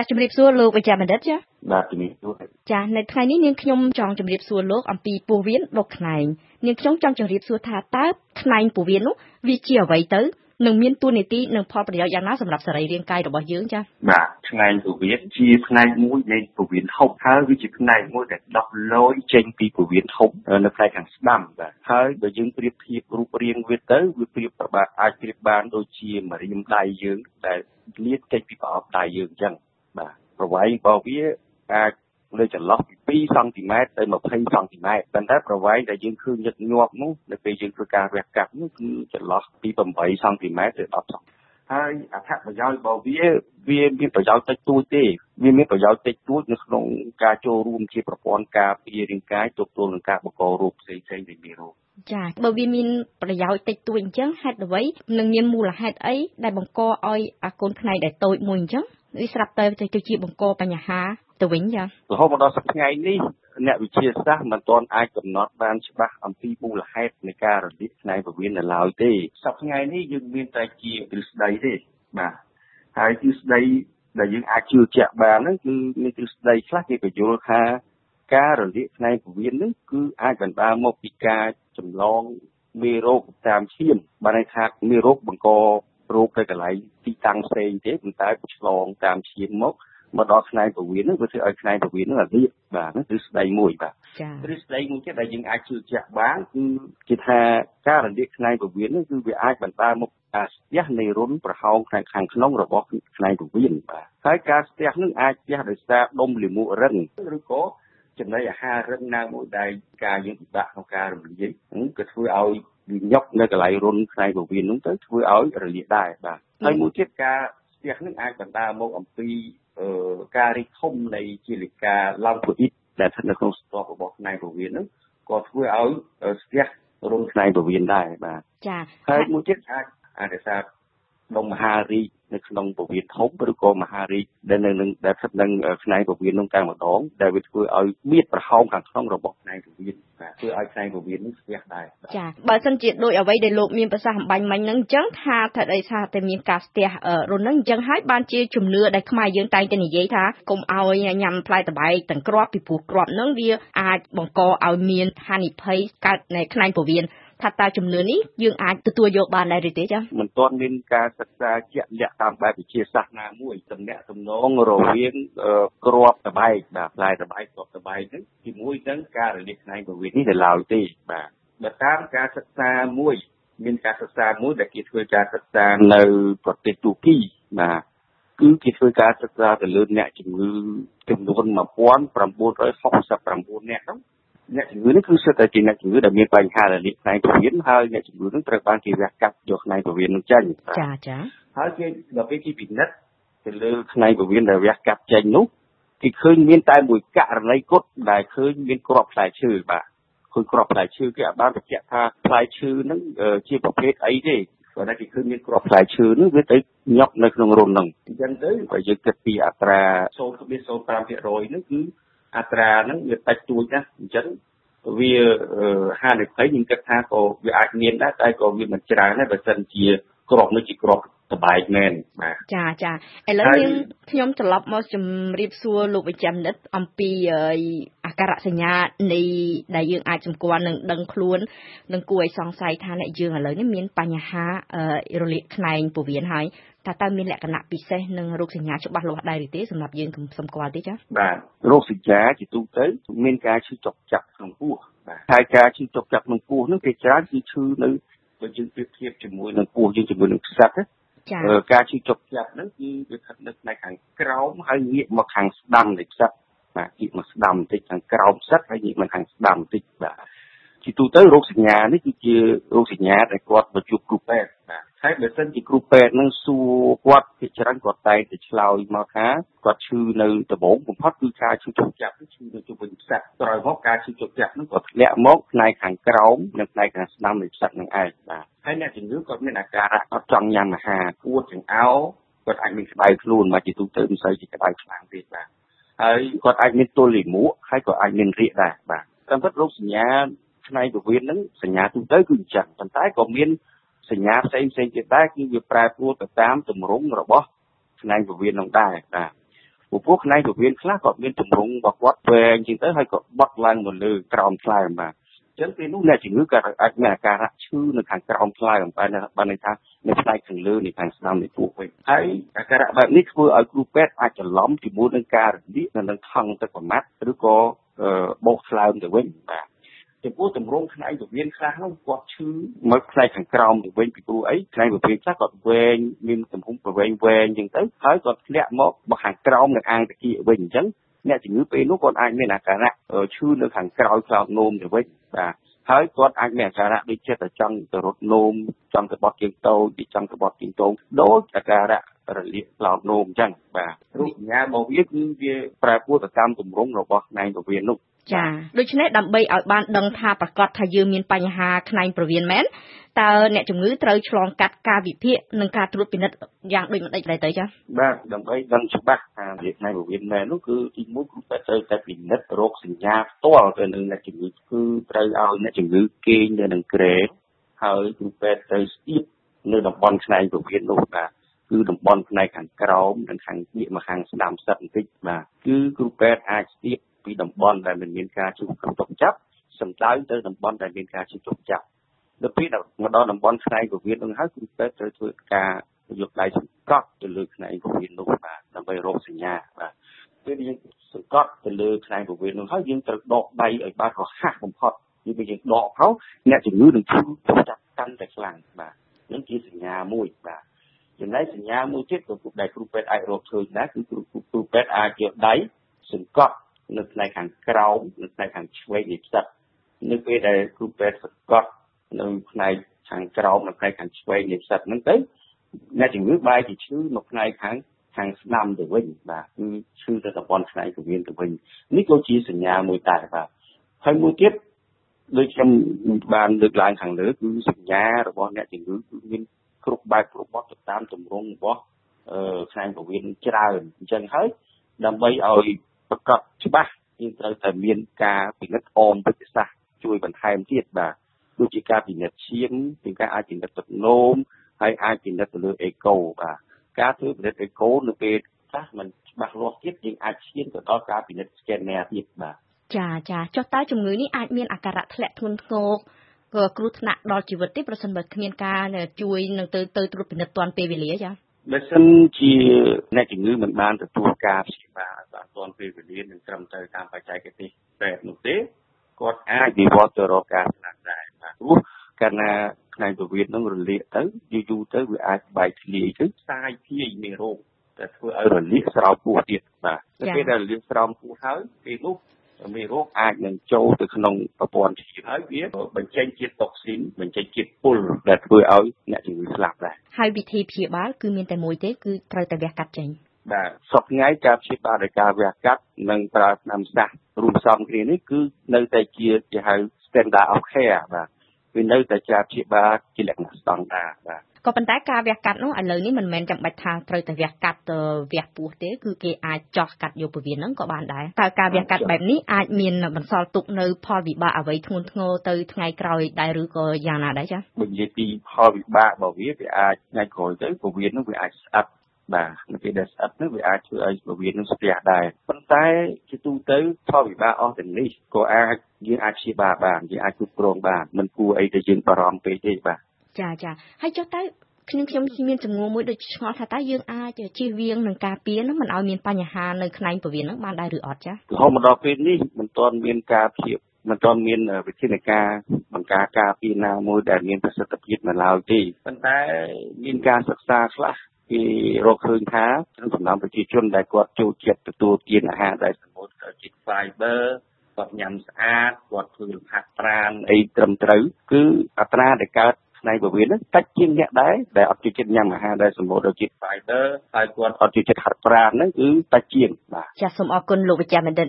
ចាស់ជំរាបសួរលោកវិជ្ជបណ្ឌិតចាបាទជំរាបសួរចានៅថ្ងៃនេះនាងខ្ញុំចង់ជំរាបសួរលោកអំពីពោះវៀនដុកខ្នែងនាងខ្ញុំចង់ជម្រាបសួរថាតើខ្នែងពោះវៀននោះវាជាអ្វីទៅនឹងមានទួនាទីនិងផលប្រយោជន៍យ៉ាងណាសម្រាប់សរីរាង្គកាយរបស់យើងចា៎បាទផ្នែកពវៀនជាផ្នែកមួយនៃពវៀនធំហើយវាជាផ្នែកមួយដែលដោះលយចេញពីពវៀនធំនៅផ្នែកខាងស្ដាំបាទហើយបើយើងប្រៀបធៀបរូបរាងវាទៅវាប្រៀបប្របាទអាចប្រៀបបានដូចជាម្រាមដៃយើងដែលលាតចេញពីប្រអប់ដៃយើងអញ្ចឹង បាទប្រវែងរបស់វាអាចនៅចន្លោះពី2សង់ទីម៉ែត្រទៅ20សង់ទីម៉ែត្រប៉ុន្តែប្រវែងដែលយើងឃើញញឹកញាប់នោះនៅពេលយើងធ្វើការវះកាត់នោះគឺចន្លោះពី8សង់ទីម៉ែត្រទៅ10សង់ហើយអត្ថប្រយោជន៍របស់វាវាមានប្រយោជន៍តិចតួចទេវាមានប្រយោជន៍តិចតួចនៅក្នុងការចូលរួមជាប្រព័ន្ធការពាររាងកាយទប់ទល់នឹងការបង្ករោគផ្សេងៗដែលមានរោគចាបើវាមានប្រយោជន៍តិចតួចអញ្ចឹងហេតុអ្វីនឹងមានមូលហេតុអីដែលបង្កឲ្យអាកូនខ្នែងដែលតូចមួយអញ្ចឹង វាស្រាប់តែទៅជាបង្កបញ្ហាទៅវិញចារហូតមកដល់សប្តាហ៍ថ្ងៃនេះអ្នកវិទ្យាសាស្ត្រមិនទាន់អាចកំណត់បានច្បាស់អំពីមូលហេតុនៃការរលាកផ្នែកពោះវៀននៅឡើយទេសប្តាហ៍ថ្ងៃនេះយើងមានតែជាទ្រឹស្ដីទេបាទហើយទ្រឹស្ដីដែលយើងអាចជឿជាក់បានហ្នឹងគឺមានទ្រឹស្ដីខ្លះគេបញ្យល់ថាការរលាកផ្នែកពោះវៀនហ្នឹងគឺអាចបណ្ដាលមកពីការចម្លងមេរោគតាមឈាមបានន័យថាមេរោគបង្ក រោគទៅកន្លែងទីតាំងផ្សេងទេប៉ុន្តែឆ្លងតាមឈាមមកមកដល់ផ្នែកពវៀនហ្នឹងវាធ្វើឲ្យផ្នែកពវៀនហ្នឹងអាលៀកបាទហ្នឹងគឺស្ដីមួយបាទទ្រឹស្ដីមួយទៀតដែលយើងអាចជឿជាក់បានគឺជាថាការរលាកផ្នែកពវៀនហ្នឹងគឺវាអាចបណ្ដាលមកការស្ទះនៃរុនប្រហោងផ្នែកខាងក្នុងរបស់ផ្នែកពវៀនបាទហើយការស្ទះហ្នឹងអាចស្ទះដោយសារដុំលាមករឹងឬក៏ចំណីអាហាររឹងណាមួយដែលការយើងពិបាកក្នុងការរំលាយក៏ធ្វើឲ្យវាញុកនៅកន្លែងរុនផ្នែកពវៀនហ្នឹងទៅធ្វើឲ្យរលាកដែរបាទហើយមួយទៀតការស្ទះហ្នឹងអាចបណ្ដាលមកអំពីការរីកធំនៃជាលិកាឡើងពូអ៊ីតដែលស្ថិតនៅក្នុងស្ទាប់របស់ផ្នែកពវៀនហ្នឹងក៏ធ្វើឲ្យស្ទះរុនផ្នែកពវៀនដែរបាទចាហើយមួយទៀតអាចអាចដោយសា រដុំមហារីកនៅក្នុងពវៀនធំឬក៏មហារីកដែលនៅនឹងដែលស្ថិតនឹងផ្នែកពវៀននោះតែម្ដងដែលវាធ្វើឲ្យមៀតប្រហោងខាងក្នុងរបស់ផ្នែកពវៀនបាទធ្វើឲ្យផ្នែកពវៀននោះស្ទះដែរចាបើសិនជាដូចអ្វីដែលលោកមានប្រសាសន៍អំបញ្ញមិញហ្នឹងអញ្ចឹងថាថាអីថាតែមានការស្ទះរុនហ្នឹងអញ្ចឹងហើយបានជាជំនឿដែលខ្មែរយើងតែងតែនិយាយថាកុំឲ្យញ៉ាំផ្លែតបែកទាំងគ្រាប់ពីព្រោះគ្រាប់ហ្នឹងវាអាចបង្កឲ្យមានហានិភ័យកើតនៅផ្នែកពវៀន ថាតើជំនឿនេះយើងអាចទទួលយកបានដែរឬទេចា៎មិនទាន់មានការសិក្សាជាក់លាក់តាមបែបវិទ្យាសាស្ត្រណាមួយតំណាក់តំណងរវាងក្របតបែកបាទផ្លែតបែកក្របតបែកហ្នឹងជាមួយនឹងការរលាកផ្នែកពវិតនេះទៅឡើយទេបាទបើតាមការសិក្សាមួយមានការសិក្សាមួយដែលគេធ្វើការសិក្សានៅប្រទេសទូគីបាទគឺគេធ្វើការសិក្សាទៅលើអ្នកជំងឺចំនួន1969នាក់ហ្នឹង អ្នកជំងឺនេះគឺសិតតែជាអ្នកជំងឺដែលមានបញ្ហារលាកផ្នែកពោះវៀនហើយអ្នកជំងឺនឹងត្រូវបានគេវះកាត់យកផ្នែកពោះវៀននឹងចេញចាចាហើយគេដល់ពេលគេពិនិត្យទៅលើផ្នែកពោះវៀនដែលវះកាត់ចេញនោះគេឃើញមានតែមួយករណីគត់ដែលឃើញមានក្របផ្លែឈើបាទឃើញក្របផ្លែឈើគេអាចបានបញ្ជាក់ថាផ្លែឈើហ្នឹងជាប្រភេទអីទេគាត់ថាគេឃើញមានក្របផ្លែឈើហ្នឹងវាទៅញាប់នៅក្នុងរុនហ្នឹងអញ្ចឹងទៅបើយើងគិតពីអត្រា0.05%ហ្នឹងគឺ អត្រាហ្នឹងវាតិចតួចណាស់អញ្ចឹងវាហានិភ័យខ្ញុំគិតថាក៏វាអាចមានដែរតែក៏វាមិនច្រើនដែរបើសិនជាក្របនោះជាក្របសបែកមែនបាទចាចាឥឡូវយើងខ្ញុំត្រឡប់មកជម្រាបសួរលោកវិជ្ជនិតអំពីអាការៈសញ្ញានៃដែលយើងអាចសម្គាល់និងដឹងខ្លួននឹងគួរឲ្យសង្ស័យថាអ្នកយើងឥឡូវនេះមានបញ្ហារលាកខ្នែងពោះវៀនហើយថាតើមានលក្ខណៈពិសេសនិងរោគសញ្ញាច្បាស់លាស់ដែរឬទេសម្រាប់យើងសម្គាល់ទេចា៎បាទរោគសញ្ញាជាទូទៅមានការឈឺចុកចាប់ក្នុងពោះបាទហើយការឈឺចុកចាប់ក្នុងពោះនោះគេច្រើនគឺឈឺនៅបើយើងប្រៀបធៀបជាមួយនឹងពោះយើងជាមួយនឹងខ្សាត់ចា៎ការឈឺចុកចាប់ហ្នឹងគឺវាស្ថិតនៅផ្នែកខាងក្រោមហើយងាកមកខាងស្ដាំនៃខ្សាត់បាទងាកមកស្ដាំបន្តិចខាងក្រោមខ្សាត់ហើយងាកមកខាងស្ដាំបន្តិចបាទជាទូទៅរោគសញ្ញានេះគឺជារោគសញ្ញាដែលគាត់មកជួបគ្រូពេទ្យបាទ ហើយបើសិនជាគ្រូពេទ្យនឹងសួរគាត់ជាច្រើនគាត់តែងតែឆ្លើយមកថាគាត់ឈឺនៅដំបូងបំផុតគឺការឈឺចុកចាប់ឈឺនៅជុំវិញផ្សិតក្រោយមកការឈឺចុកចាប់នឹងគាត់ធ្លាក់មកផ្នែកខាងក្រោមនិងផ្នែកខាងស្ដាំនៃផ្សិតនឹងឯងបាទហើយអ្នកជំងឺគាត់មានអាការៈអត់ចង់ញ៉ាំអាហារគួតចង្អោរគាត់អាចមានក្តៅខ្លួនមកជាទូទៅមិនសូវជាក្តៅខ្លាំងទេបាទហើយគាត់អាចមានទល់លាមកហើយក៏អាចមានរាគដែរបាទតាមពិតរោគសញ្ញាផ្នែកពោះវៀនហ្នឹងសញ្ញាទូទៅគឺអញ្ចឹងប៉ុន្តែក៏មាន សញ្ញាផ្សេងផ្សេងទៀតដែរគឺវាប្រែប្រួលទៅតាមទម្រង់របស់ផ្នែកពោះវៀននោះដែរបាទព្រោះផ្នែកពវៀនខ្លះក៏មានទម្រង់របស់គាត់វែងជាងទៅហើយក៏បត់ឡើងមកលើក្រោមខ្លែមបាទចឹងពេលនោះអ្នកជំងឺក៏អាចមានអាការៈឈឺនៅខាងក្រោមខ្លែមបែរបានន័យថានៅផ្នែកខាងលើនៃខាងស្ដាំនៃពោះវិញហើយអាការៈបែបនេះធ្វើឲ្យគ្រូពេទ្យអាចច្រឡំជាមួយនឹងការរលាកនៅនឹងថង់ទឹកប្រមាត់ឬក៏បោកខ្លើមទៅវិញបាទ ចំពោះទម្រង់ផ្នែកពវៀនខ្លះនោះគាត់ឈឺមកផ្នែកខាងក្រោមទៅវិញពីព្រោះអីផ្នែកពវៀនខ្លះគាត់វែងមានទំហំប្រវែងវែងអញ្ចឹងទៅហើយគាត់ធ្លាក់មកមកខាងក្រោមនៅអាងតាគីវិញអញ្ចឹងអ្នកជំងឺពេលនោះគាត់អាចមានអាការៈឈឺនៅខាងក្រោយខ្លោចនោមទៅវិញបាទហើយគាត់អាចមានអាការៈដូចជាតែចង់ទៅរត់នោមចង់ទៅបត់ជើងតូចចង់ទៅបត់ជើងតូចដូចអាការៈរលាកក្លោតនោមអញ្ចឹងបាទរូបសញ្ញារបស់វាគឺវាប្រែប្រួលទៅតាមទម្រង់របស់ផ្នែកពវៀននោះ ចាដូច្នេះដើម្បីឲ្យបានដឹងថាប្រកាសថាយើងមានបញ្ហាខ្នែងប្រវៀនមែនតើអ្នកជំងឺត្រូវឆ្លងកាត់ការវិភាគនិងការត្រួតពិនិត្យយ៉ាងដូចម្ដេចដែរទៅចាបាទដើម្បីដឹងច្បាស់ថាវាខ្នែងប្រវៀនមែននោះគឺទីមួយគ្រូពេទ្យត្រូវតែពិនិត្យរោគសញ្ញាផ្ទាល់ទៅនឹងអ្នកជំងឺគឺត្រូវឲ្យអ្នកជំងឺគេងនៅនឹងក្រែហើយគ្រូពេទ្យត្រូវស្ទាបនៅតំបន់ខ្នែងប្រវៀននោះបាទគឺតំបន់ផ្នែកខាងក្រោមនិងខាងងាកមកខាងស្ដាំសិតបន្តិចបាទគឺគ្រូពេទ្យអាចស្ទាប ពីតំបន់ដែលមិនមានការជួបទុកចាប់សំដៅទៅតំបន់ដែលមានការជួបទុកចាប់ដល់ពេលមកដល់តំបន់ខ្នែងពវៀននោះហើយគ្រូពេទ្យត្រូវធ្វើការយកដៃសង្កត់ទៅលើខ្នែងពវៀននោះបាទដើម្បីរកសញ្ញាបាទពេលយើងសង្កត់ទៅលើខ្នែងពវៀននោះហើយយើងត្រូវដកដៃឲ្យបានរហ័សបំផុតយើងពេលយើងដកហើយអ្នកជំងឺនឹងឈឺចាប់កាន់តែខ្លាំងបាទនឹងជាសញ្ញាមួយបាទចំណែកសញ្ញាមួយទៀតក៏ដែលគ្រូពេទ្យអាចរកឃើញដែរគឺគ្រូគ្រូពេទ្យអាចយកដៃសង្កត់ នៅផ្នែកខាងក្រោមនៅផ្នែកខាងឆ្វេងនៃផ្សិតនៅពេលដែលគ្រូពេទ្យសង្កត់នៅផ្នែកខាងក្រោមនិងផ្នែកខាងឆ្វេងនៃផ្សិតហ្នឹងទៅអ្នកជំងឺបែរជាឈឺមកផ្នែកខាងខាងស្ដាំទៅវិញបាទគឺឈឺទៅតំបន់ផ្នែកពវៀនទៅវិញនេះក៏ជាសញ្ញាមួយដែរបាទហើយមួយទៀតដូចខ្ញុំបានលើកឡើងខាងលើគឺសញ្ញារបស់អ្នកជំងឺគឺមានគ្រប់បែបគ្រប់បទទៅតាមទម្រង់របស់អឺខ្សែពវៀនច្រើនអញ្ចឹងហើយដើម្បីឲ្យ ប្រកបច្បាស់យើងត្រូវតែមានការពិនិត្យអមវិទ្យាសាស្ត្រជួយបន្ថែមទៀតបាទដូចជាការពិនិត្យឈាមជាការអាចពិនិត្យទឹកនោមហើយអាចពិនិត្យទៅលើអេកូបាទការធ្វើពិនិត្យអេកូនៅពេលខ្លះมันច្បាស់លាស់ទៀតយើងអាចឈានទៅដល់ការពិនិត្យ scanner ទៀតបាទចាចាចុះតើជំងឺនេះអាចមានអាការៈធ្លាក់ធ្ងន់ធ្ងរក៏គ្រោះថ្នាក់ដល់ជីវិតទេប្រសិនបើគ្មានការជួយនឹងទៅទៅត្រួតពិនិត្យទាន់ពេលវេលាចាបើសិនជាអ្នកជំងឺមិនបានទទួលការព្យាបាល បានទាន់ពេលវេលានិងត្រឹមត្រូវតាមបច្ចេកទេសពេទ្យនោះទេគាត់អាចវិវត្តទៅរកការស្នាក់ដែរបាទព្រោះកាលណាផ្នែកពវៀននឹងរលាកទៅយូរយូរទៅវាអាចបែកធ្លាយទៅផ្សាយភាយមេរោគតែធ្វើឲ្យរលាកស្រោមពោះទៀតបាទពេលដែលរលាកស្រោមពោះហើយពេលនោះមេរោគអាចនឹងចូលទៅក្នុងប្រព័ន្ធឈាមហើយវាបញ្ចេញជាតិតុកស៊ីនបញ្ចេញជាតិពុលដែលធ្វើឲ្យអ្នកជំងឺស្លាប់ដែរហើយវិធីព្យាបាលគឺមានតែមួយទេគឺត្រូវតែវះកាត់ចេញ បាទសពថ្ងៃការព្យាបាលដោយការវះកាត់និងប្រើថ្នាំសាសរួមផ្សំគ្នានេះគឺនៅតែជាគេហៅ standard of care បាទវានៅតែជាព្យាបាលជាលក្ខណៈស្តង់ដារបាទក៏ប៉ុន្តែការវះកាត់នោះឥឡូវនេះមិនមែនចាំបាច់ថាត្រូវតែវះកាត់វះពោះទេគឺគេអាចចោះកាត់យកពវៀនហ្នឹងក៏បានដែរតើការវះកាត់បែបនេះអាចមានបន្សល់ទុកនៅផលវិបាកអ្វីធ្ងន់ធ្ងរទៅថ្ងៃក្រោយដែរឬក៏យ៉ាងណាដែរចា៎បើនិយាយពីផលវិបាករបស់វាវាអាចថ្ងៃក្រោយទៅពវៀននោះវាអាចស្អិត បាទនៅពេលដែលស្អិតនោះវាអាចធ្វើឲ្យពវៀននោះស្ទះដែរប៉ុន្តែជាទូទៅផលវិបាកអស់ទាំងនេះក៏អាចយើងអាចព្យាបាលបានយើងអាចគ្រប់គ្រងបានមិនគួរអីទៅយើងបារម្ភពេកទេបាទចាចាហើយចុះទៅខ្ញុំខ្ញុំមានចំនួនមួយដូចឆ្ងល់ថាតើយើងអាចជៀសវាងនឹងការពៀននឹងមិនឲ្យមានបញ្ហានៅខ្នែងពវៀននឹងបានដែរឬអត់ចារហូតមកដល់ពេលនេះមិនទាន់មានការព្យាមិនទាន់មានវិធានការបង្ការការពារណាមួយដែលមានប្រសិទ្ធភាពនៅឡើយទេប៉ុន្តែមានការសិក្សាខ្លះ គេរកឃើញថាក្នុងចំណោមប្រជាជនដែលគាត់ចូលចិត្តទទួលទានអាហារដែលសម្បូរទៅជាតិ fiber គាត់ញ៉ាំស្អាតគាត់ធ្វើលំហាត់ប្រាណអីត្រឹមត្រូវគឺអត្រាដែលកើតផ្នែកពវៀនហ្នឹងតិចជាងអ្នកដែរដែលអត់ចូលចិត្តញ៉ាំអាហារដែលសម្បូរដោយជាតិ fiber ហើយគាត់អត់ចូលចិត្តហាត់ប្រាណហ្នឹងគឺតិចជាងបាទចាសសូមអរគុណលោកវិជ្ជបណ្ឌិត